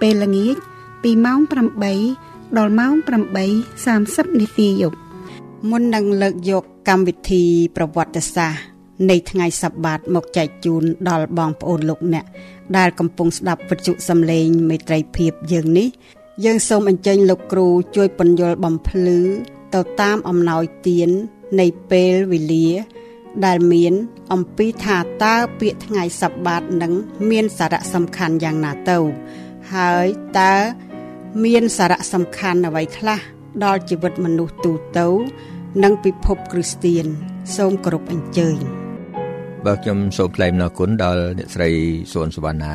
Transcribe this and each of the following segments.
ពេលល្ងាចពីម៉ោង8ដល់ម៉ោង8:30នាទីយប់មុននឹងលើកយកកម្មវិធីប្រវត្តិសាស្ត្រនៃថ្ងៃសបាតមកចែកជូនដល់បងប្អូនលោកអ្នកដែលកំពុងស្ដាប់វិទ្យុសំឡេងមេត្រីភាពយើងនេះយើងសូមអញ្ជើញលោកគ្រូជួយពន្យល់បំភ្លឺទៅតាមអំណោយទាននៃពេលវេលា ដែលមានអំពីថាតើពាក្យថ្ងៃសបាតនឹងមានសារៈសំខាន់យ៉ាងណាទៅ ហើយតើមានសារៈសំខាន់អ្វីខ្លះដល់ជីវិតមនុស្សទូទៅ និងពិភពគ្រីស្ទៀនសូមគោរពអញ្ជើញបាទខ្ញុំសូមថ្លែងអំណរគុណដល់អ្នកស្រីសុនសវណ្ណា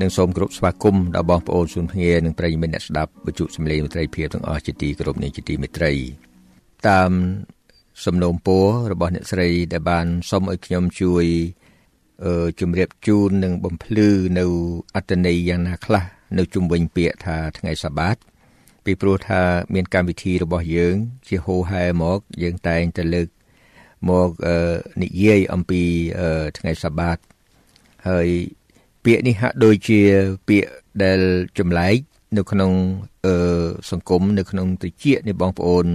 និងសូមគោរពស្វាគមន៍ដល់បងប្អូនសុនភ្ងានិងប្រិយមិត្តអ្នកស្ដាប់វិទ្យុសំឡេងមិត្តភាពទាំងអស់ជាទីគោរពនិងជាទីមេត្រី តាមសំណូមពររបស់អ្នកស្រីដែលបានសូមឲ្យខ្ញុំជួយ ជម្រាបជូននិងបំភ្លឺនៅអត្តន័យយ៉ាងណាខ្លះនៅជុំវិញពាក្យថាថ្ងៃសបាតពីព្រោះថាមានកម្មវិធីរបស់យើង ជាហូហែមក យើងតែងតែលើកមកនិយាយអំពីថ្ងៃសបាតហើយពាក្យនេះហាក់ដូចជាពាក្យដែលចម្លែកនៅក្នុងសង្គមនៅក្នុងទជានៃបងប្អូន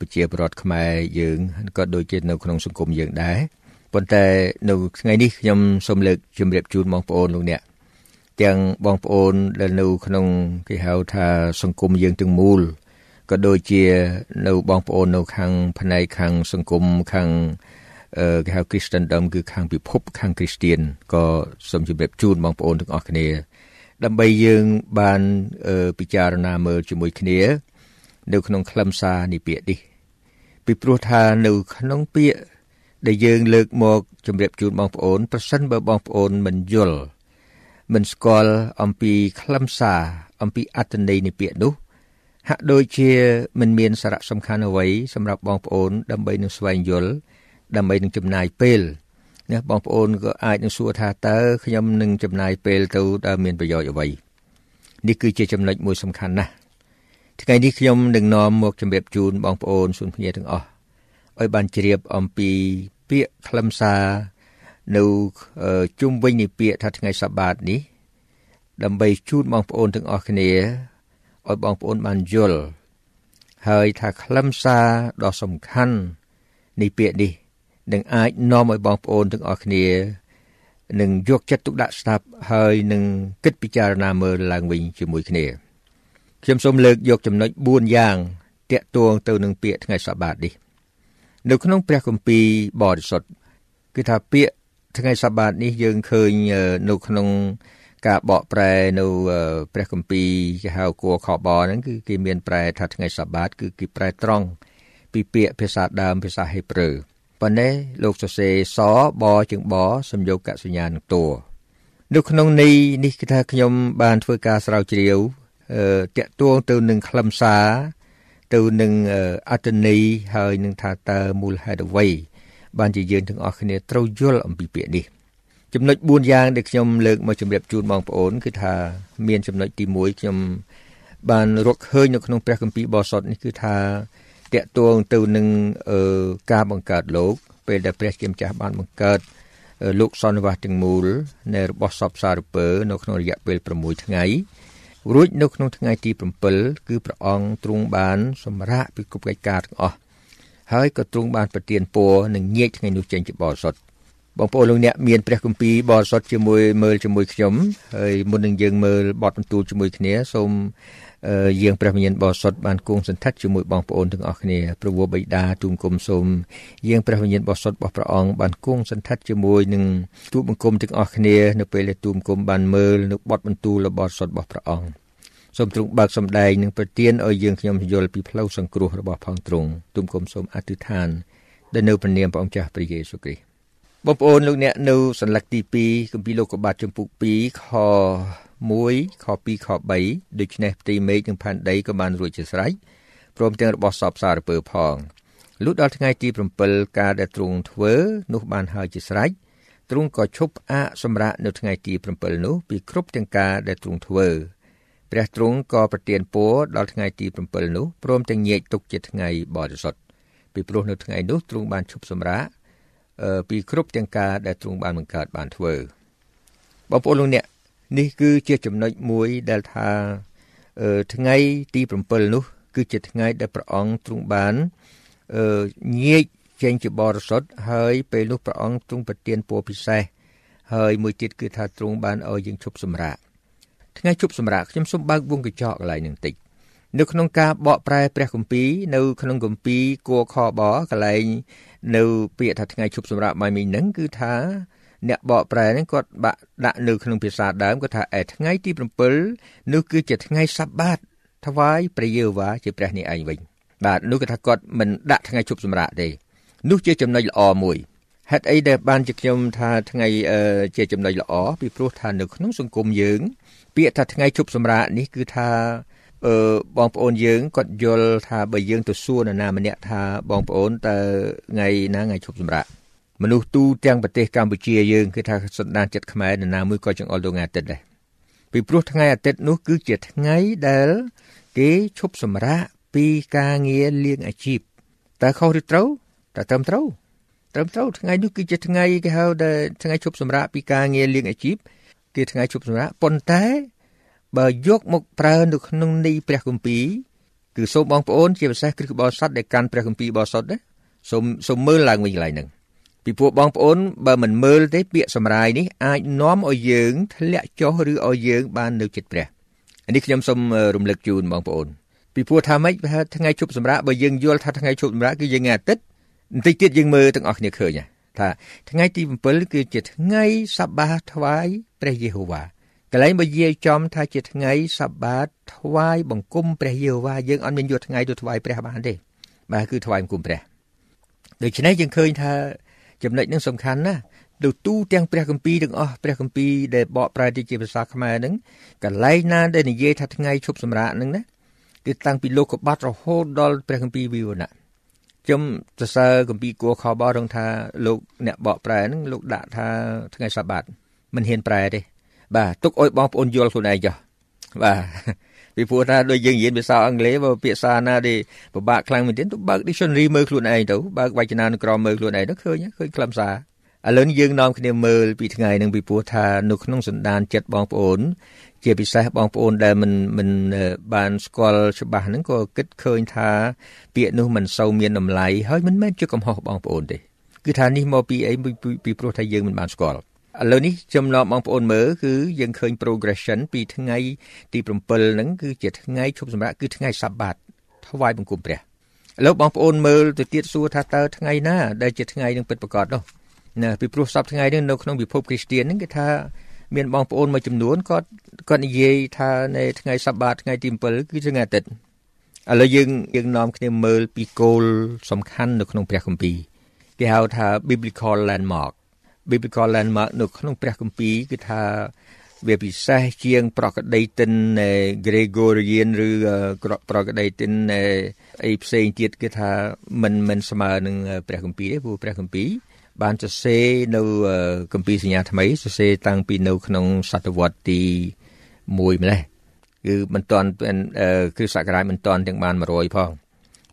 ប្រជាពលរដ្ឋខ្មែរយើងក៏ដូចជានៅក្នុងសង្គមយើងដែរ ប៉ុន្តែនៅថ្ងៃនេះខ្ញុំសូមលើកជម្រាបជូនបងប្អូនលោកអ្នកទាំងបងប្អូនដែលនៅក្នុងគេហៅថាសង្គមយើងទាំងមូលក៏ដូចជានៅបងប្អូននៅខាងផ្នែកខាងសង្គមខាងគេហៅ Christendom គឺខាងពិភពខាង Christian ក៏សូមជម្រាបជូនបងប្អូនទាំងអស់គ្នា ដើម្បីយើងបានពិចារណាមើលជាមួយគ្នា នៅក្នុងខ្លឹមសារនេះពាក្យនេះពីព្រោះថានៅក្នុងពាក្យ ដែលយើងលើកមកជម្រាបជូនបងប្អូនប្រសិនបើបងប្អូនមិនយល់មិនស្គាល់អំពីខ្លឹមសារអំពីអត្ថន័យនៃពាក្យនោះហាក់ដូចជាមិនមានសារៈសំខាន់អ្វីសម្រាប់បងប្អូនដើម្បីនឹងស្វែងយល់ដើម្បីនឹងចំណាយពេលណាបងប្អូនក៏អាចនឹងសួរថាតើខ្ញុំនឹងចំណាយពេលទៅតើមានប្រយោជន៍អ្វីនេះគឺជាចំណុចមួយសំខាន់ណាស់ថ្ងៃនេះខ្ញុំនឹងនាំមកជម្រាបជូនបងប្អូនសុនភ្ញាទាំងអស់ឲ្យបានជ្រាបអំពី ពាក្យខ្លឹមសារនៅជុំវិញនៃពាក្យថាថ្ងៃសបាតនេះ ដើម្បីជូនបងប្អូនទាំងអស់គ្នាឲ្យបងប្អូនបានយល់ហើយថាខ្លឹមសារដ៏សំខាន់នៃពាក្យនេះនឹងអាចនាំឲ្យបងប្អូនទាំងអស់គ្នានឹងយកចិត្តទុកដាក់ស្ដាប់ហើយនឹងគិតពិចារណាមើលឡើងវិញជាមួយគ្នាខ្ញុំសូមលើកយកចំណុច4យ៉ាងតាក់ទងទៅនឹងពាក្យថ្ងៃសបាតនេះ នៅក្នុងព្រះគម្ពីរបរិសុទ្ធគឺថាពាក្យថ្ងៃសបាតនេះយើងឃើញនៅក្នុងការបកប្រែនៅព្រះគម្ពីរគេហៅគួរខបហ្នឹងគឺគេមានប្រែថាថ្ងៃសបាត គឺគេប្រែត្រង់ពីពាក្យភាសាដើមភាសាហេប្រឺប៉ុន្តែលោកសរសេរសបជាងបសំយោគកសញ្ញានឹងតួនៅក្នុងន័យនេះគឺថាខ្ញុំបានធ្វើការស្រាវជ្រាវអឺតាក់ទងទៅនឹងខ្លឹមសារ ទៅនឹងអត្តន័យហើយនឹងថាតើមូលហេតុអ្វីបានជាយើងទាំងអស់គ្នាត្រូវយល់អំពីពាក្យនេះចំណុច4យ៉ាងដែលខ្ញុំលើកមកជម្រាបជូនបងប្អូនគឺថាមានចំណុចទី1ខ្ញុំបានរកឃើញនៅក្នុងព្រះគម្ពីរបោះសុតនេះគឺថាតកតួងទៅនឹងការបង្កើតលោក ពេលដែលព្រះជាម្ចាស់បានបង្កើតលោកសន្និវាសទាំងមូលនៃរបស់សពសារពើនៅក្នុងរយៈពេល6ថ្ងៃ រួចនៅក្នុងថ្ងៃទី7គឺព្រះអង្គទ្រង់បានសម្រាកពីគ្រប់កិច្ចការទាំងអស់ហើយក៏ទ្រង់បានប្រទានពរនិងញែកថ្ងៃនោះចេញជាបរិសុទ្ធបងប្អូនលោកអ្នកមានព្រះគម្ពីរបរិសុទ្ធជាមួយមើលជាមួយខ្ញុំហើយមុននឹងយើងមើលបទបន្ទូលជាមួយគ្នាសូម យាងព្រះវិញ្ញាណបរិសុទ្ធបានគង់សន្តិដ្ឋជាមួយបងប្អូនទាំងអស់គ្នាព្រះវរបិតាទូលគុំសូមយាងព្រះវិញ្ញាណបរិសុទ្ធរបស់ព្រះអង្គបានគង់សន្តិដ្ឋជាមួយនឹងទូលបង្គំទាំងអស់គ្នានៅពេលដែលទូលបង្គំបានមើលនៅបទបន្ទូលរបស់បរិសុទ្ធរបស់ព្រះអង្គសូមទ្រង់បើកសម្ដែងនិងប្រទានឲ្យយើងខ្ញុំយល់ពីផ្លូវសង្គ្រោះរបស់ផងទ្រង់ទូលគុំសូមអធិដ្ឋានដែលនៅព្រះនាមព្រះអង្គចាស់ព្រះយេស៊ូវគ្រីស្ទបងប្អូនលោកអ្នកនៅសន្លឹកទី2គម្ពីរលោកុបាទចំពុក2ខ 1ខ2ខ3ដូច្នេះផ្ទៃមេឃនិងផែនដីក៏បានរួចជាស្រេចព្រមទាំងរបស់សពសារពើផងលុះដល់ថ្ងៃទី7ការដែលទ្រង់ធ្វើនោះបានហើយជាស្រេចទ្រង់ក៏ឈប់ផ្អាកសម្រាកនៅថ្ងៃទី7នោះពីគ្រប់ទាំងការដែលទ្រង់ធ្វើព្រះទ្រង់ក៏ប្រទានពរដល់ថ្ងៃទី7នោះព្រមទាំងញែកទុកជាថ្ងៃបរិសុទ្ធពីព្រោះនៅថ្ងៃនោះទ្រង់បានឈប់សម្រាកពីគ្រប់ទាំងការដែលទ្រង់បានបង្កើតបានធ្វើបងប្អូនលោកអ្នក នេះគឺជាចំណុចមួយដែលថាថ្ងៃទី7នោះ គឺជាថ្ងៃដែលព្រះអង្គទ្រង់បានញែកចេញជាបរិសុទ្ធហើយពេលនោះព្រះអង្គទ្រង់ប្រទានពរពិសេសហើយមួយទៀតគឺថាទ្រង់បានឲ្យយើងឈប់សម្រាកថ្ងៃជប់សម្រាប់ខ្ញុំសូមបើកវងកញ្ចក់កន្លែងនឹងតិចនៅក្នុងការបកប្រែព្រះគម្ពីរនៅក្នុងគម្ពីរគួខបកន្លែងនៅពាក្យថាថ្ងៃជប់សម្រាប់ម៉ៃមីងហ្នឹងគឺថា អ្នកបកប្រែហ្នឹងគាត់បាក់ដាក់នៅក្នុងភាសាដើមគាត់ថាឯថ្ងៃទី7នោះគឺជាថ្ងៃសបាតថ្វាយព្រះយេហូវ៉ាជាព្រះនេះឯងវិញបាទនោះគាត់ថាគាត់មិនដាក់ថ្ងៃជប់សម្រាប់ទេនោះជាចំណុចល្អមួយហេតុអីដែលបានជាខ្ញុំថាថ្ងៃជាចំណុចល្អពីព្រោះថានៅក្នុងសង្គមយើង ពាក្យថាថ្ងៃជប់សម្រាកនេះគឺថាអឺបងប្អូនយើងគាត់យល់ថាបើយើងទៅសួរនរណាម្នាក់ថាបងប្អូនតើថ្ងៃណាថ្ងៃជប់សម្រាក មនុស្សទូទាំងប្រទេសកម្ពុជាយើងគឺថាសន្តានចិត្តខ្មែរនរណាមួយក៏ចង្អុលទៅថ្ងៃអាទិត្យដែរពីព្រោះថ្ងៃអាទិត្យនោះគឺជាថ្ងៃដែលគេឈប់សម្រាកពីការងារលៀងអាជីពតើខុសឬត្រូវតើត្រឹមត្រូវត្រឹមត្រូវថ្ងៃនេះគឺជាថ្ងៃគេហៅថាថ្ងៃឈប់សម្រាកពីការងារលៀងអាជីពគឺថ្ងៃជប់សម្រាប់ប៉ុន្តែបើយកមកប្រើនៅក្នុងន័យព្រះគម្ពីរគឺសូមបងប្អូនជាពិសេសគ្រិស្តបរិស័ទដែលកាន់ព្រះគម្ពីរបរិសុទ្ធណាសូមសូមមើលឡើងវិញកន្លែងហ្នឹង ពីពួកបងប្អូនបើមិនមើលទេពាក្យសម្រាយនេះអាចនាំឲ្យយើងធ្លាក់ចុះឬឲ្យយើងបាននៅចិត្តព្រះនេះខ្ញុំសូមរំលឹកជូនបងប្អូនពីព្រោះថាម៉េចថ្ងៃជប់សម្រាប់បើយើងយល់ថាថ្ងៃជប់សម្រាប់គឺយើងថ្ងៃអាទិត្យបន្តិចទៀតយើងមើលទាំងអស់គ្នាឃើញថាថ្ងៃទី7គឺជាថ្ងៃសបាថ្វាយព្រះយេហូវ៉ាកន្លែងបើយាយចំថាជាថ្ងៃសបាតថ្វាយបង្គំព្រះយេហូវ៉ាយើងអត់មានយកថ្ងៃទៅថ្វាយព្រះបានទេបាទគឺថ្វាយបង្គំព្រះដូច្នេះយើងឃើញថា ចំណុចនេះសំខាន់ណាស់ទៅទូទាំងព្រះគម្ពីរទាំងអស់ព្រះគម្ពីរដែលបកប្រែទៅជាភាសាខ្មែរហ្នឹងកន្លែងណាដែលនិយាយថាថ្ងៃឈប់សម្រាកហ្នឹងណាគឺតាំងពីលោកកបាត់រហូតដល់ព្រះគម្ពីរវិវរណៈខ្ញុំសរសើរគម្ពីរគួរខបរងថាលោកអ្នកបកប្រែហ្នឹងលោកដាក់ថាថ្ងៃសបាតមិនហ៊ានប្រែទេបាទទុកឲ្យបងប្អូនយល់ខ្លួនឯងចុះបាទ ពីព្រោះថាដូចយើងរៀនភាសាអង់គ្លេសបើពាក្យសារណាដែលពិបាកខ្លាំងមែនទែនទៅបើក dictionary មើលខ្លួនឯងទៅបើកវចនានុក្រមមើលខ្លួនឯងទៅឃើញឃើញខ្លឹមសារឥឡូវយើងនាំគ្នាមើលពីថ្ងៃនឹងពីព្រោះថានៅក្នុងសន្តានចិត្តបងប្អូន ជាពិសេសបងប្អូនដែលមិនមិនបានស្គាល់ច្បាស់ហ្នឹងក៏គិតឃើញថា ពាក្យនោះមិនសូវមានតម្លៃហើយមិនមែនជាកំហុសបងប្អូនទេគឺថានេះមកពីអីពីព្រោះថាយើងមិនបានស្គាល់ ឥឡូវនេះខ្ញុំនាំបងប្អូនមើលគឺយើងឃើញ progression ពីថ្ងៃទី7ហ្នឹងគឺជាថ្ងៃឈប់សម្រាកគឺថ្ងៃសបាតថ្វាយបង្គំព្រះឥឡូវបងប្អូនមើលទៅទៀតសួរថាតើថ្ងៃណាដែលជាថ្ងៃនឹងពិតប្រាកដនោះណាពីព្រោះសពថ្ងៃនេះនៅក្នុងពិភពគ្រីស្ទានហ្នឹងគេថាមានបងប្អូនមួយចំនួនគាត់គាត់និយាយថានៅថ្ងៃសបាតថ្ងៃទី7គឺថ្ងៃអាទិត្យឥឡូវយើងយើងនាំគ្នាមើលពីគោលសំខាន់នៅក្នុងព្រះគម្ពីរគេហៅថា biblical landmark biblical landmark នៅក្នុងព្រះគម្ពីរគឺថាវាពិសេសជាង ប្រកដីតិន Gregorian ឬប្រកដីតិនអីផ្សេងទៀតគឺថាមិនមិនស្មើនឹងព្រះគម្ពីរទេព្រោះព្រះគម្ពីរបានសរសេរនៅគម្ពីរសញ្ញាថ្មីសរសេរតាំងពីនៅក្នុងសតវត្សទី1ម្លេះគឺមិនទាន់គ្រិស្តសករាជមិនទាន់ទាំងបាន100ផង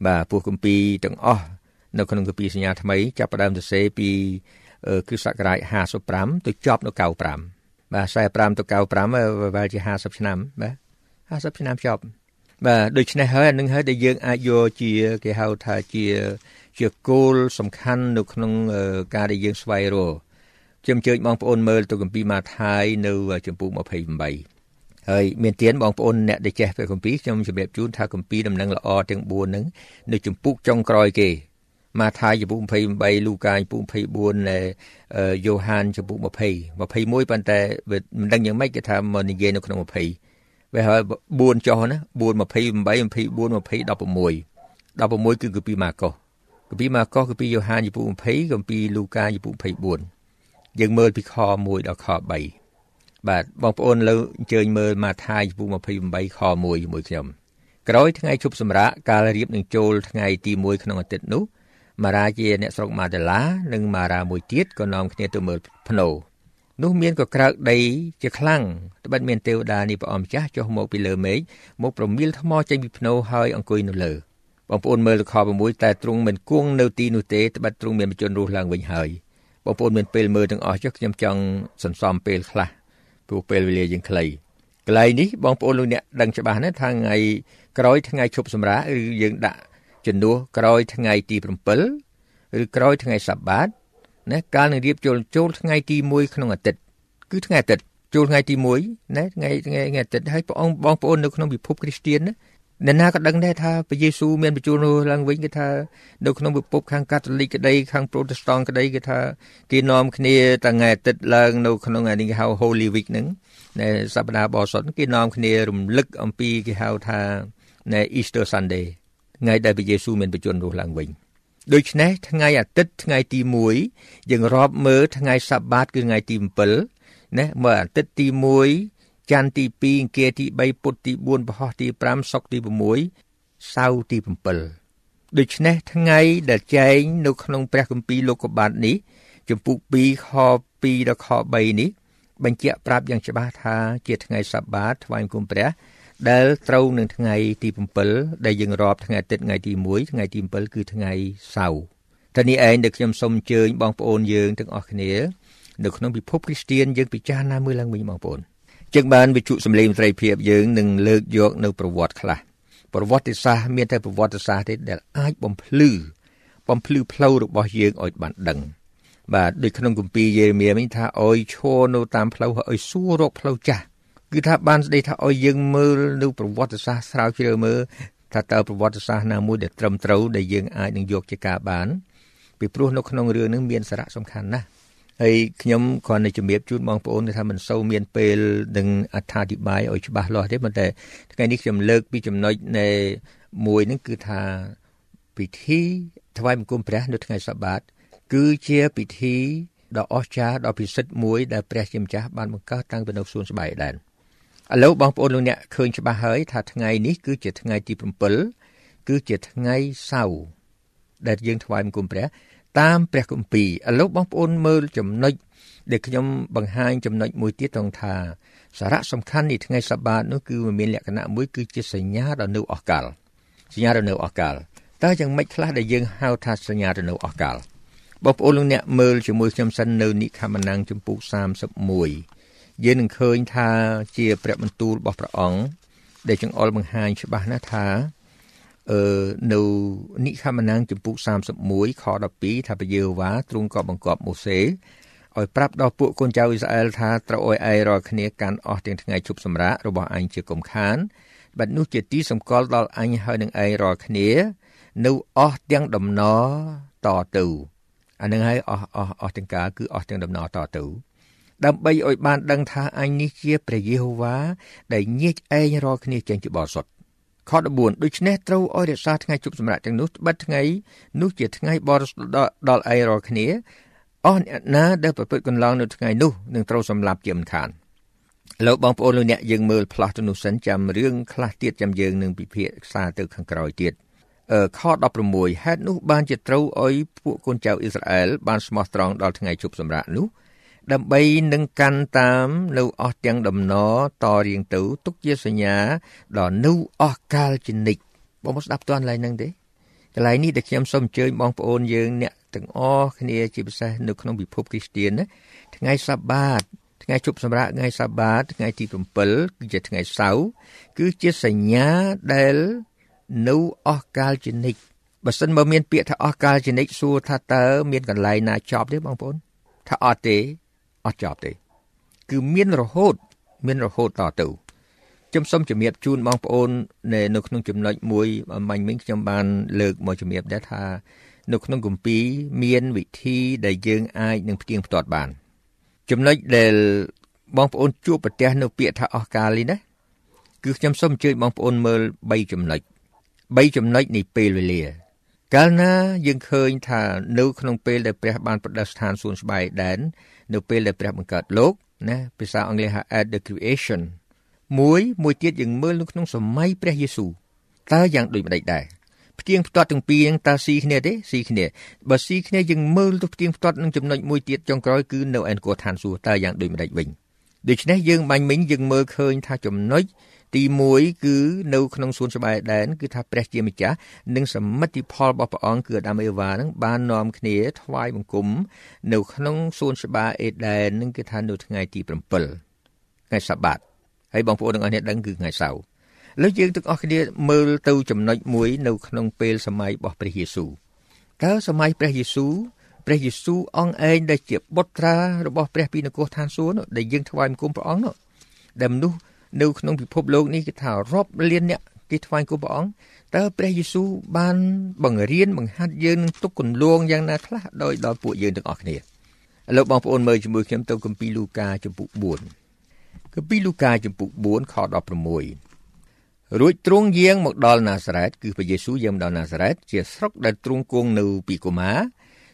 បាទពោះគម្ពីរទាំងអស់នៅក្នុងគម្ពីរសញ្ញាថ្មីចាប់ផ្ដើមសរសេរពី គ្រិស្តសករាជ55ទៅចប់នៅ95បាទ45ទៅ95វាជា50ឆ្នាំបាទ50ឆ្នាំចប់បាទដូច្នេះហើយអានឹងហើយដែលយើងអាចយកជាគេហៅថាជាជាគោលសំខាន់នៅក្នុងការដែលយើងស្វែងរកខ្ញុំអញ្ជើញបងប្អូនមើលទៅគម្ពីរម៉ាថាយនៅចំពោះ28ហើយមានទៀនបងប្អូនអ្នកដែលចេះព្រះគម្ពីរខ្ញុំជម្រាបជូនថាគម្ពីរដំណឹងល្អទាំង4ហ្នឹងនៅចំពុកចុងក្រោយគេ ម៉ាថាយចំពុក28លូកាចំពុក24យូហានចំពុក20 21ប៉ុន្តែមិនដឹងយ៉ាងម៉េចគេថាមកនិយាយនៅក្នុង20វាហើយ4ចុះណា4 28 24 20 16 16គឺគម្ពីរម៉ាកុសគម្ពីរម៉ាកុសគម្ពីរយ៉ូហានចំពុក20គម្ពីរលូកាចំពុក24យើងមើលពីខ1ដល់ខ3បាទបងប្អូនលើអញ្ជើញមើលម៉ាថាយចំពោះ28ខ1ជាមួយខ្ញុំក្រោយថ្ងៃជប់សម្រាកកាលរៀបនឹងចូលថ្ងៃទី1ក្នុងអាទិត្យនោះ ម៉ារ៉ាជាអ្នកស្រុកម៉ាតាឡានិងម៉ារ៉ាមួយទៀតក៏នាំគ្នាទៅមើលភ្នោនោះមានក៏ក្រើកដីជាខ្លាំងត្បិតមានទេវតានេះព្រះអម្ចាស់ចុះមកពីលើមេឃមកប្រមៀលថ្មចេញពីភ្នោហើយអង្គុយនៅលើបងប្អូនមើលខ6តែទ្រង់មិនគង់នៅទីនោះទេត្បិតទ្រង់មានបជនរស់ឡើងវិញហើយបងប្អូនមានពេលមើលទាំងអស់ចុះខ្ញុំចង់សន្សំពេលខ្លះព្រោះពេលវេលាយើងខ្លីកន្លែងនេះបងប្អូនលោកអ្នកដឹងច្បាស់ណាស់ថាថ្ងៃក្រោយថ្ងៃឈប់សម្រាកឬយើងដាក់ ជំនួសក្រោយថ្ងៃទី7ឬក្រោយថ្ងៃសបាតណាកាលនឹងរៀបចូលចូលថ្ងៃទី1ក្នុងអាទិត្យគឺថ្ងៃអាទិត្យចូលថ្ងៃទី1ណាថ្ងៃថ្ងៃថ្ងៃអាទិត្យហើយព្រះអង្គបងប្អូននៅក្នុងពិភពគ្រីស្ទានណាអ្នកណាក៏ដឹងដែរថាព្រះយេស៊ូវមានបញ្ជូនរស់ឡើងវិញគេថានៅក្នុងពិភពខាងកាតូលិកក្តីខាងប្រូតេស្តង់ក្តីគេថាគេនាំគ្នាតាំងថ្ងៃអាទិត្យឡើងនៅក្នុងអានេះគេហៅ Holy Week ហ្នឹងនៅសប្តាហ៍បរិសុទ្ធគេនាំគ្នារំលឹកអំពីគេហៅថានៅ Easter Sunday ថ្ងៃដែលព្រះយេស៊ូវមានបញ្ជូនរស់ឡើងវិញដូច្នេះថ្ងៃអាទិត្យថ្ងៃទី1យើងរាប់មើលថ្ងៃសបាតគឺថ្ងៃទី7ណាមើលអាទិត្យទី1ច័ន្ទទី2អង្គារទី3ពុធទី4ពហុទី5សុក្រទី6សៅរ៍ទី7ដូច្នេះថ្ងៃដែលចែងនៅក្នុងព្រះគម្ពីរលោកុបាទនេះចំពុក2ខ2ដល់ខ3នេះបញ្ជាក់ប្រាប់យ៉ាងច្បាស់ថាជាថ្ងៃសបាតថ្វាយបង្គំព្រះ ដែលត្រូវនឹងថ្ងៃទី7ដែលយើងរាប់ថ្ងៃអាទិត្យថ្ងៃទី1ថ្ងៃទី7គឺថ្ងៃសៅរ៍តែនេះឯងដែលខ្ញុំសូមអញ្ជើញបងប្អូនយើងទាំងអស់គ្នានៅក្នុងពិភពគ្រីស្ទៀនយើងពិចារណាមើលឡើងវិញបងប្អូនជាងបានវិទ្យុសំឡេងត្រីភាពយើងនឹងលើកយកនៅប្រវត្តិខ្លះប្រវត្តិសាស្ត្រមានតែប្រវត្តិសាស្ត្រទេដែលអាចបំភ្លឺបំភ្លឺផ្លូវរបស់យើងឲ្យបានដឹងបាទដូចក្នុងគម្ពីរយេរេមៀវិញថាអោយឈរនៅតាមផ្លូវហើយសួររកផ្លូវចាស់ គឺថាបានស្ដីថាឲ្យយើងមើលនៅប្រវត្តិសាស្ត្រស្រាវជ្រាវមើលថាតើប្រវត្តិសាស្ត្រណាមួយដែលត្រឹមត្រូវដែលយើងអាចនឹងយកជាការបានពីព្រោះនៅក្នុងរឿងនេះមានសារៈសំខាន់ណាស់ហើយខ្ញុំគ្រាន់តែជំរាបជូនបងប្អូនថាមិនសូវមានពេលនឹងអត្ថាធិប្បាយឲ្យច្បាស់លាស់ទេប៉ុន្តែថ្ងៃនេះខ្ញុំលើកពីចំណុចនៃមួយហ្នឹងគឺថាពិធីថ្វាយបង្គំព្រះនៅថ្ងៃសបាតគឺជាពិធីដ៏អស្ចារ្យដ៏ពិសិដ្ឋមួយដែលព្រះជាម្ចាស់បានបង្កើតតាំងពីនៅសួនស្បៃដែន ឥឡូវបងប្អូនលោកអ្នកឃើញច្បាស់ហើយថាថ្ងៃនេះគឺជាថ្ងៃទី7គឺជាថ្ងៃសៅរ៍ដែលយើងថ្វាយបង្គំព្រះតាមព្រះគម្ពីរឥឡូវបងប្អូនមើលចំណុចដែលខ្ញុំបង្ហាញចំណុចមួយទៀតត្រង់ថាសារៈសំខាន់នៃថ្ងៃសបាតនោះគឺមានលក្ខណៈមួយគឺជាសញ្ញាដ៏នៅអស់កលសញ្ញាដ៏នៅអស់កលតើយ៉ាងម៉េចខ្លះដែលយើងហៅថាសញ្ញាដ៏នៅអស់កលបងប្អូនលោកអ្នកមើលជាមួយខ្ញុំសិននៅនិខមណាំងចំពុក31 យើងនឹងឃើញថាជាព្រះបន្ទូលរបស់ព្រះអង្គដែលចង្អុលបង្ហាញច្បាស់ណាស់ថាអឺនៅនិខមណាំងចំពុក31ខ12ថាព្រះយេហូវ៉ាទ្រង់ក៏បង្គាប់ម៉ូសេឲ្យប្រាប់ដល់ពួកកូនចៅអ៊ីស្រាអែលថាត្រូវឲ្យឯងរាល់គ្នាកាន់អស់ទាំងថ្ងៃជប់សម្រាករបស់អញជាកុំខានបាត់នោះជាទីសម្គាល់ដល់អញហើយនឹងឯងរាល់គ្នានៅអស់ទាំងដំណរតទៅអានឹងហើយអស់អស់អស់ទាំងការគឺអស់ទាំងដំណរតទៅ ដើម្បីឲ្យបានដឹងថាអញនេះជាព្រះយេហូវ៉ាដែលញែកឯងរាល់គ្នាចេញពីបរិសុទ្ធខ14ដូច្នេះត្រូវឲ្យរក្សាថ្ងៃជប់សម្រាប់ទាំងនោះបិទថ្ងៃនោះជាថ្ងៃបរិសុទ្ធដល់ឯងរាល់គ្នាអស់អ្នកណាដែលប្រព្រឹត្តកន្លងនៅថ្ងៃនោះនឹងត្រូវសម្លាប់ជាមិនខានលោកបងប្អូនលោកអ្នកយើងមើលផ្លាស់ទៅនោះសិនចាំរឿងខ្លះទៀតចាំយើងនឹងពិភាក្សាទៅខាងក្រោយទៀតខ16ហេតុនោះបានជាត្រូវឲ្យពួកកូនចៅអ៊ីស្រាអែលបានស្មោះត្រង់ដល់ថ្ងៃជប់សម្រាប់នោះ ដើម្បីនឹងកាន់តាមនៅអស់ទាំងដំណរតរៀងទៅទុកជាសញ្ញាដល់នៅអស់កាលជានិច្ចបងស្ដាប់តន់ឡើយនឹងទេកន្លែងនេះដែលខ្ញុំសូមអញ្ជើញបងប្អូនយើងអ្នកទាំងអស់គ្នាជាពិសេសនៅក្នុងពិភពគ្រីស្ទានណាថ្ងៃសបាតថ្ងៃជប់សម្រាប់ថ្ងៃសបាតថ្ងៃទី7គឺជាថ្ងៃសៅរ៍គឺជាសញ្ញាដែលនៅអស់កាលជានិច្ចបើសិនបើមានពាក្យថាអស់កាលជានិច្ចសួរថាតើមានកន្លែងណាចប់ទេបងប្អូនថាអត់ទេ អត់ចប់ទេ គឺមានរហូត មានរហូតតទៅខ្ញុំសូមជំរាបជូនបងប្អូននៅក្នុងចំណុចមួយបាញ់មិញខ្ញុំបានលើកមកជំរាបដែរថានៅក្នុងគម្ពីរមានវិធីដែលយើងអាចនឹងផ្ទៀងផ្ទាត់បាន ចំណុចដែលបងប្អូនជួបប្រទះនៅពាក្យថាអស់កាលនេះណាគឺខ្ញុំសូមអញ្ជើញបងប្អូនមើល3ចំណុច3ចំណុចនៃពេលវេលា កាលណាយើងឃើញថានៅក្នុងពេលដែលព្រះបានប្រដិស្ថានសួនស្បែកដែននៅពេលដែលព្រះបង្កើតលោកណាភាសាអង់គ្លេសហៅ at the creation មួយមួយទៀតយើងមើលនៅក្នុងសម័យព្រះយេស៊ូវតើយ៉ាងដូចម្ដេចដែរផ្ទៀងផ្ទាត់ទាំងពីរហ្នឹងតើស៊ីគ្នាទេស៊ីគ្នាបើស៊ីគ្នាយើងមើលទៅផ្ទៀងផ្ទាត់នឹងចំណុចមួយទៀតចុងក្រោយគឺនៅឯនគរឋានសួគ៌តើយ៉ាងដូចម្ដេចវិញដូច្នេះយើងបាញ់មិញយើងមើលឃើញថាចំណុច ទី1គឺនៅក្នុងសួនច្បារដែនគឺថាព្រះជាម្ចាស់និងសមិទ្ធផលរបស់ព្រះអង្គគឺអាដាមអេវ៉ានឹងបាននាំគ្នាថ្វាយបង្គំនៅក្នុងសួនច្បារអេដែននឹងគឺថានៅថ្ងៃទី7ថ្ងៃសបាតហើយបងប្អូនទាំងអស់គ្នាដឹងគឺថ្ងៃសៅរ៍លើយើងទាំងអស់គ្នាមើលទៅចំណុចមួយនៅក្នុងពេលសម័យរបស់ព្រះយេស៊ូវតើសម័យព្រះយេស៊ូវព្រះយេស៊ូវអង្គឯងដែលជាបុត្រារបស់ព្រះពីនគរឋានសួគ៌ដែលយើងថ្វាយបង្គំព្រះអង្គនោះដែលមនុស្ស នៅក្នុងពិភពលោកនេះគេថារាប់លានអ្នកគេថ្វាយបង្គំព្រះអង្គតើព្រះយេស៊ូវបានបង្រៀនបង្ហាត់យើងនឹងទុកគន្លងយ៉ាងណាខ្លះដោយដល់ពួកយើងទាំងអស់គ្នាឥឡូវបងប្អូនមើលជាមួយខ្ញុំទៅគម្ពីរលូកាចំពុក4គម្ពីរលូកាចំពុក4ខ16រួចទ្រង់យាងមកដល់ណាសារ៉េតគឺព្រះយេស៊ូវយាងមកដល់ណាសារ៉េតជាស្រុកដែលទ្រង់គង់នៅពីកូម៉ា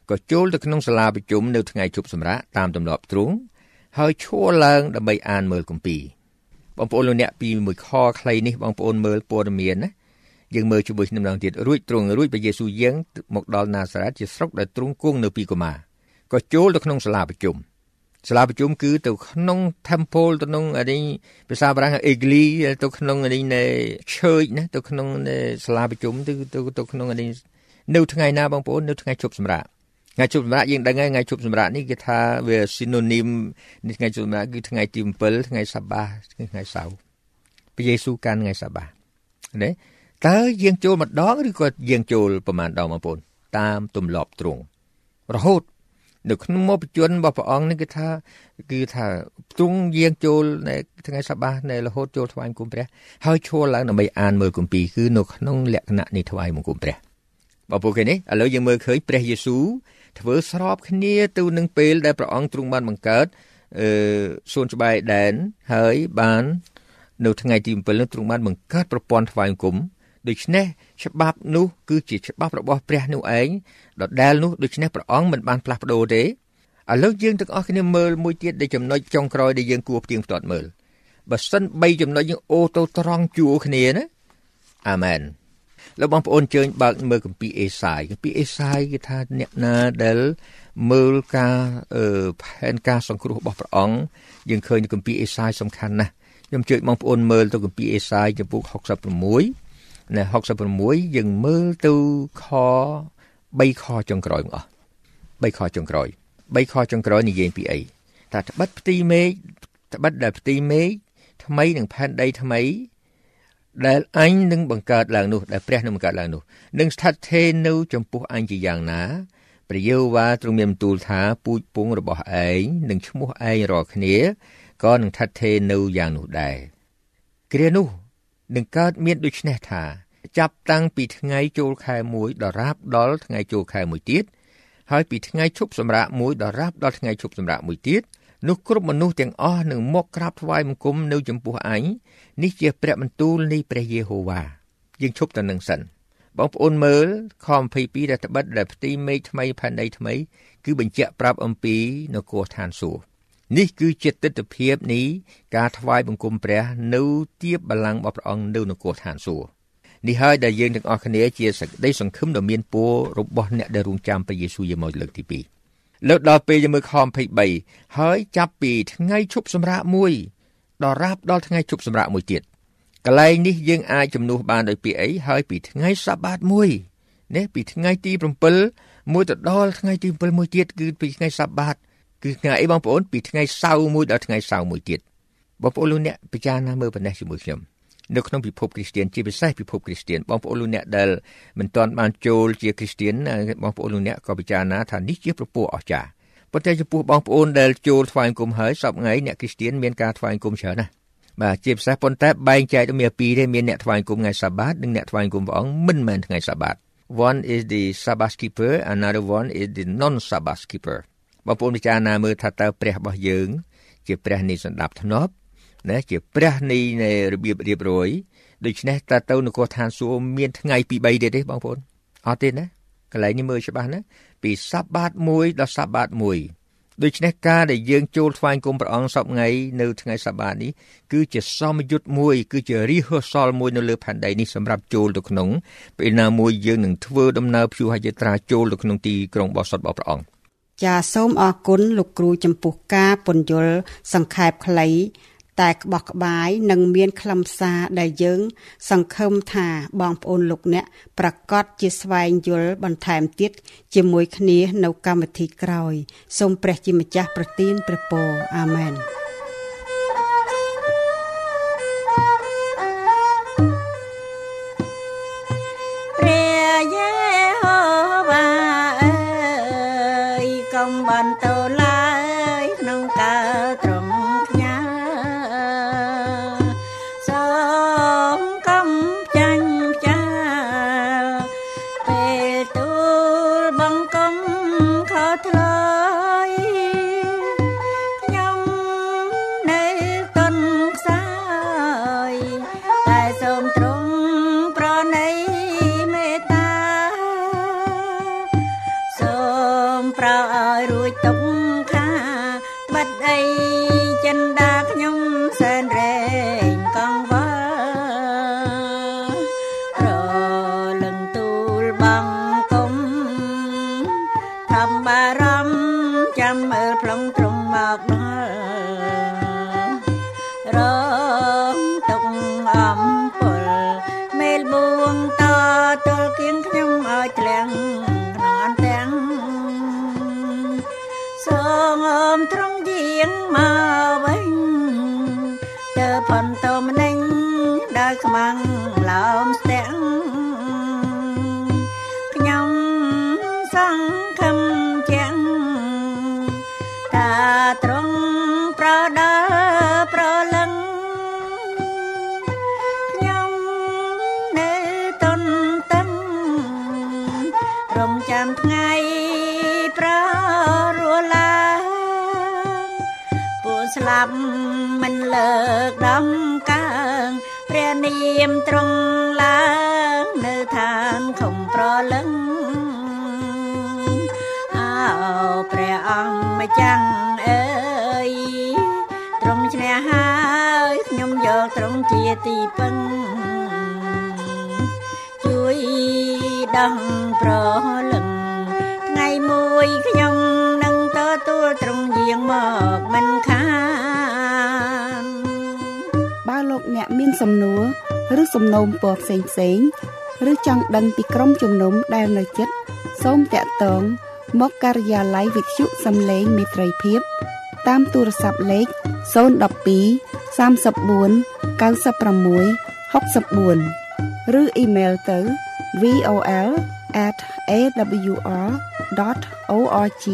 ក៏ចូលទៅក្នុងសាលាប្រជុំនៅថ្ងៃជប់សម្រាកតាមទម្លាប់ទ្រង់ហើយឈរឡើងដើម្បីអានមើលគម្ពីរ បងប្អូនលោកអ្នកពីមួយខខ្លីនេះបងប្អូនមើលព័ត៌មានណាយើងមើលជាមួយគ្នាម្ដងទៀតរួចទ្រង់រួចព្រះយេស៊ូវយាងមកដល់ណាសារ៉េតជាស្រុកដែលទ្រង់គង់នៅពីកូម៉ាក៏ចូលទៅក្នុងសាលាប្រជុំសាលាប្រជុំគឺទៅក្នុង temple ទៅក្នុងនេះភាសាបារាំង igli ទៅក្នុងនេះនៃ church ណាទៅក្នុងសាលាប្រជុំទៅទៅទៅក្នុងនេះនៅថ្ងៃណាបងប្អូននៅថ្ងៃជប់សម្រាប់ ថ្ងៃជប់សម្រាប់យើងដឹងហើយថ្ងៃជប់សម្រាប់នេះគេថាវា synonym នេះថ្ងៃជប់សម្រាប់គឺថ្ងៃទី7ថ្ងៃសបាថ្ងៃសៅរ៍ព្រះយេស៊ូវកាន់ថ្ងៃសបាណាតើយើងចូលម្ដងឬក៏យើងចូលប្រហែលដងបងប្អូនតាមទម្លាប់ទ្រង់រហូតនៅក្នុងមុខបជនរបស់ព្រះអង្គនេះគឺថាគឺថាទ្រង់យាងចូលនៅថ្ងៃសបានៅរហូតចូលថ្វាយបង្គំព្រះហើយឈរឡើងដើម្បីអានមើលគម្ពីរគឺនៅក្នុងលក្ខណៈនេះថ្វាយបង្គំព្រះបងប្អូនគេនេះឥឡូវយើងមើលឃើញព្រះយេស៊ូវ ធ្វើស្របគ្នាទៅនឹងពេលដែលព្រះអង្គទ្រង់បានបង្កើតអឺសួនច្បារដែនហើយបាននៅថ្ងៃទី7នោះទ្រង់បានបង្កើតប្រព័ន្ធថ្វាយបង្គំដូច្នេះច្បាប់នោះគឺជាច្បាប់របស់ព្រះនោះឯងដដែលនោះដូច្នេះព្រះអង្គមិនបានផ្លាស់ប្ដូរទេឥឡូវយើងទាំងអស់គ្នាមើលមួយទៀតដែលចំណុចចុងក្រោយដែលយើងគួរផ្ទៀងផ្ទាត់មើលបើសិន3ចំណុចយើងអូទៅត្រង់ជួរគ្នាណាអាមែន លោកបងប្អូនជើញបើកមើលគម្ពីរអេសាយគម្ពីរអេសាយគេថាអ្នកណាដែលមើលការផែនការសង្គ្រោះរបស់ព្រះអង្គយើងឃើញគម្ពីរអេសាយសំខាន់ណាស់ខ្ញុំជឿបងប្អូនមើលទៅគម្ពីរអេសាយចំពុក66នៅ66យើងមើលទៅខ3ខចុងក្រោយមកអស់3ខចុងក្រោយ3ខចុងក្រោយនិយាយពីអីថាត្បិតផ្ទៃមេឃត្បិតដែលផ្ទៃមេឃថ្មីនឹងផែនដីថ្មី ដែលអញនឹងបង្កើតឡើងនោះដែលព្រះនឹងបង្កើតឡើងនោះនឹងស្ថិតថេរនៅចំពោះអញជាយ៉ាងណាព្រះយេហូវ៉ាទ្រង់មានបន្ទូលថាពូជពងរបស់ឯងនឹងឈ្មោះឯងរាល់គ្នាក៏នឹងស្ថិតថេរនៅយ៉ាងនោះដែរគ្រានោះនឹងកើតមានដូចនេះថា ចាប់តាំងពីថ្ងៃចូលខែ1ដល់រាបដល់ថ្ងៃចូលខែ1ទៀតហើយពីថ្ងៃឈប់សម្រាកមួយដល់រាបដល់ថ្ងៃឈប់សម្រាកមួយទៀត នោះគ្រប់មនុស្សទាំងអស់នឹងមកក្រាបថ្វាយបង្គំនៅចំពោះអញនេះជាព្រះបន្ទូលនៃព្រះយេហូវ៉ាយើងឈប់ទៅនឹងសិនបងប្អូនមើលខ22ដែលត្បិតដែលផ្ទៃមេឃថ្មីផែនដីថ្មី គឺបញ្ជាក់ប្រាប់អំពីនគរឋានសួគ៌នេះគឺជាទស្សនភាពនេះការថ្វាយបង្គំព្រះនៅទៀបបល្ល័ង្ករបស់ព្រះអង្គនៅនគរឋានសួគ៌នេះហើយដែលយើងទាំងអស់គ្នាជាសក្តីសង្ឃឹមដ៏មានពររបស់អ្នកដែលរងចាំព្រះយេស៊ូវយកមកលើកទី2 លើកដល់ពេលយើងមើលខ23ហើយចាប់ពីថ្ងៃឈប់សម្រាកមួយដល់រាបដល់ថ្ងៃឈប់សម្រាកមួយទៀតកន្លែងនេះយើងអាចជំនួសបានដោយពាក្យអីហើយពីថ្ងៃសាបាតមួយនេះពីថ្ងៃទី7មួយទៅដល់ថ្ងៃទី7មួយទៀតគឺពីថ្ងៃសាបាតគឺថ្ងៃអីបងប្អូនពីថ្ងៃសៅរ៍មួយដល់ថ្ងៃសៅរ៍មួយទៀតបងប្អូនលោកអ្នកពិចារណាមើលប៉ុណ្ណេះជាមួយខ្ញុំ នៅក្នុងពិភពគ្រីស្ទានជាពិសេសពិភពគ្រីស្ទានបងប្អូនលោកអ្នកដែលមិនទាន់បានចូលជាគ្រីស្ទានបងប្អូនលោកអ្នកក៏ពិចារណាថានេះជាប្រពោះអស្ចារ្យប៉ុន្តែចំពោះបងប្អូនដែលចូលថ្វាយគុំហើយសពថ្ងៃអ្នកគ្រីស្ទានមានការថ្វាយគុំច្រើនណាស់បាទជាពិសេសប៉ុន្តែបែងចែកទៅមានពីរទេមានអ្នកថ្វាយគុំថ្ងៃសាបាតនិងអ្នកថ្វាយគុំព្រះអង្គមិនមែនថ្ងៃសាបាត one is the sabbath keeper another one is the non sabbath keeper បងប្អូនពិចារណាមើលថាតើព្រះរបស់យើង ជាព្រះនៃសន្តាប់ធ្នាប់ ណាជាព្រះនៃនៃរបៀបរៀបរយដូច្នេះតើទៅនគរឋានសួគ៌មានថ្ងៃពី3ទៀតទេបងប្អូនអត់ទេណាកន្លែងនេះមើលច្បាស់ណាពីសាបាត1ដល់សាបាត1ដូច្នេះការដែលយើងចូលថ្វាយគុំព្រះអង្គសពថ្ងៃនៅថ្ងៃសបាតនេះគឺជាសមយុទ្ធមួយ គឺជា rehearsal មួយនៅលើផែនដីនេះសម្រាប់ចូលទៅក្នុងពេលណាមួយយើងនឹងធ្វើដំណើរព្យុហយាត្រាចូលទៅក្នុងទីក្រុងបោះសុតរបស់ព្រះអង្គចាសូមអរគុណលោកគ្រូចំពោះការពន្យល់សង្ខេបខ្លី តែក្បោះក្បាយនឹងមានខ្លឹមសារដែលយើង សង្ឃឹមថាបងប្អូនលោកអ្នកប្រកាសជាស្វែងយល់បន្ថែមទៀតជាមួយគ្នានៅកម្មវិធីក្រោយសូមព្រះជាម្ចាស់ប្រទានព្រះពរអាមែនព្រះយេហូវ៉ាអើយកុំបន្ត proud លើកដំកើងព្រះនាមត្រង់ឡើងនៅឋានខំប្រលឹងអោព្រះអង្គម្ចាំងអើយទ្រង់ឈ្នះហើយខ្ញុំយកទ្រង់ជាទីពឹងជួយដឹងប្រលឹងថ្ងៃមួយខ្ញុំនឹងទទួលទ្រង់យាងមកមិនខា អ្នកមានសំណួរឬសំណូមពរផ្សេងផ្សេងឬចង់ដឹងពីក្រុមជំនុំដែលនៅជិតសូមតាក់ទងមកការិយាល័យវិទ្យុសំឡេងមេត្រីភាព តាមទូរស័ព្ទលេខ012 34 96 64ឬអ៊ីមែលទៅ vol@awr.org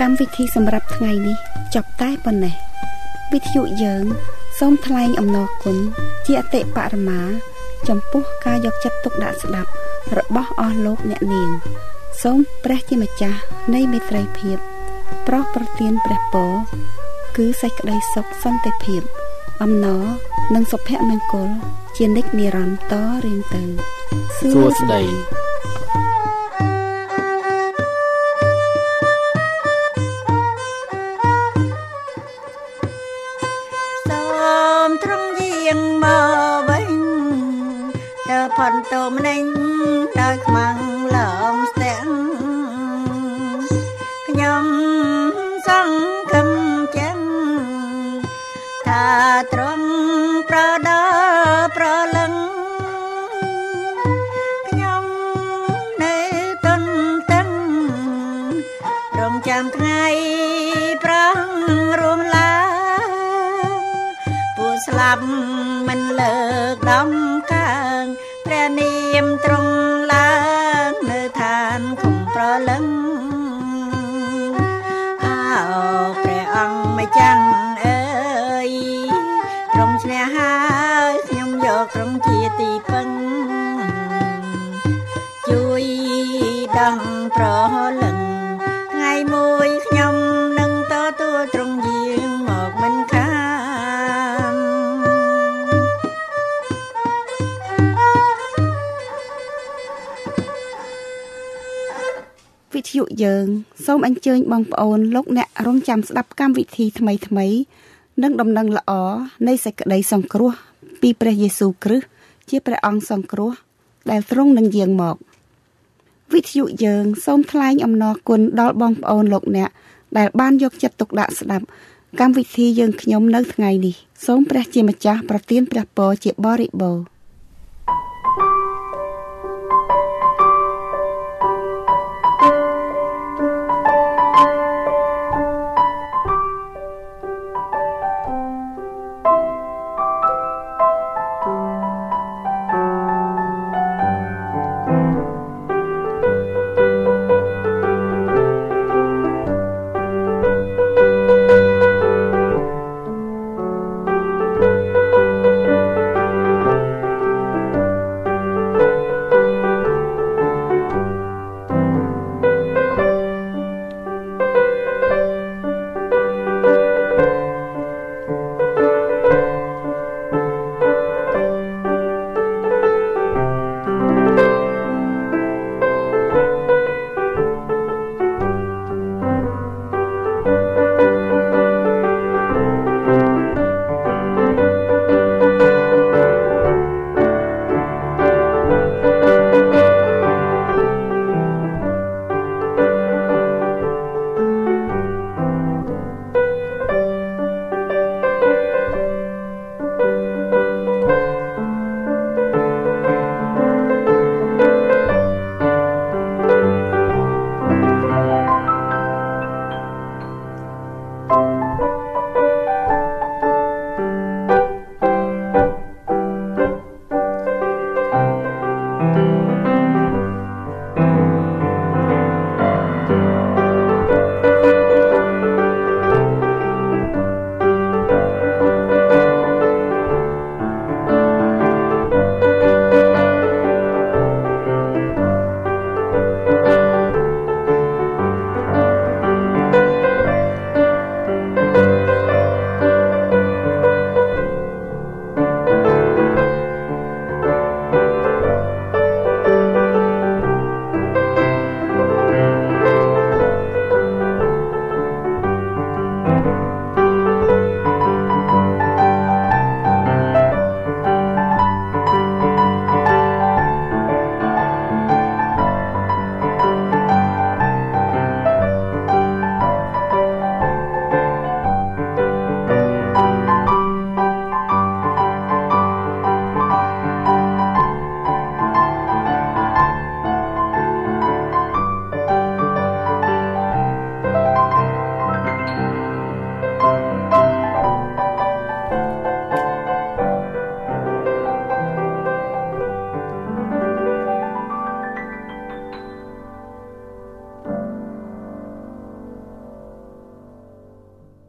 កម្មវិធីសម្រាប់ថ្ងៃនេះចប់តែប៉ុណ្ណេះ វិទ្យុយើងសូមថ្លែងអំណរគុណជាអតិបរមា ចំពោះការយកចិត្តទុកដាក់ស្ដាប់របស់អស់លោកអ្នកនាង សូមព្រះជាម្ចាស់នៃមេត្រីភាពប្រោះប្រទានព្រះពរគឺសេចក្តីសុខសន្តិភាព អំណរនិងសុភមង្គលជានិច្ចនិរន្តរ៍រៀងទៅសួស្តី តោម្នេញដោយខ្មាំងឡំស្ទាំង មួយខ្ញុំនឹងទទួលត្រង់យាងមកមិនខាវិទ្យុយើង សូមអញ្ជើញបងប្អូនលោកអ្នករងចាំស្ដាប់កម្មវិធីថ្មីថ្មីនិងដំណឹងល្អនៃសេចក្តីសង្គ្រោះពីព្រះយេស៊ូវគ្រីស្ទជាព្រះអង្គសង្គ្រោះដែលទ្រង់នឹងយាងមក វិទ្យុយើងសូមថ្លែងអំណរគុណដល់បងប្អូនលោកអ្នក ដែលបានយកចិត្តទុកដាក់ស្ដាប់កម្មវិធីយើងខ្ញុំនៅថ្ងៃនេះសូមព្រះជាម្ចាស់ប្រទានព្រះពរជាបរិបូរណ៍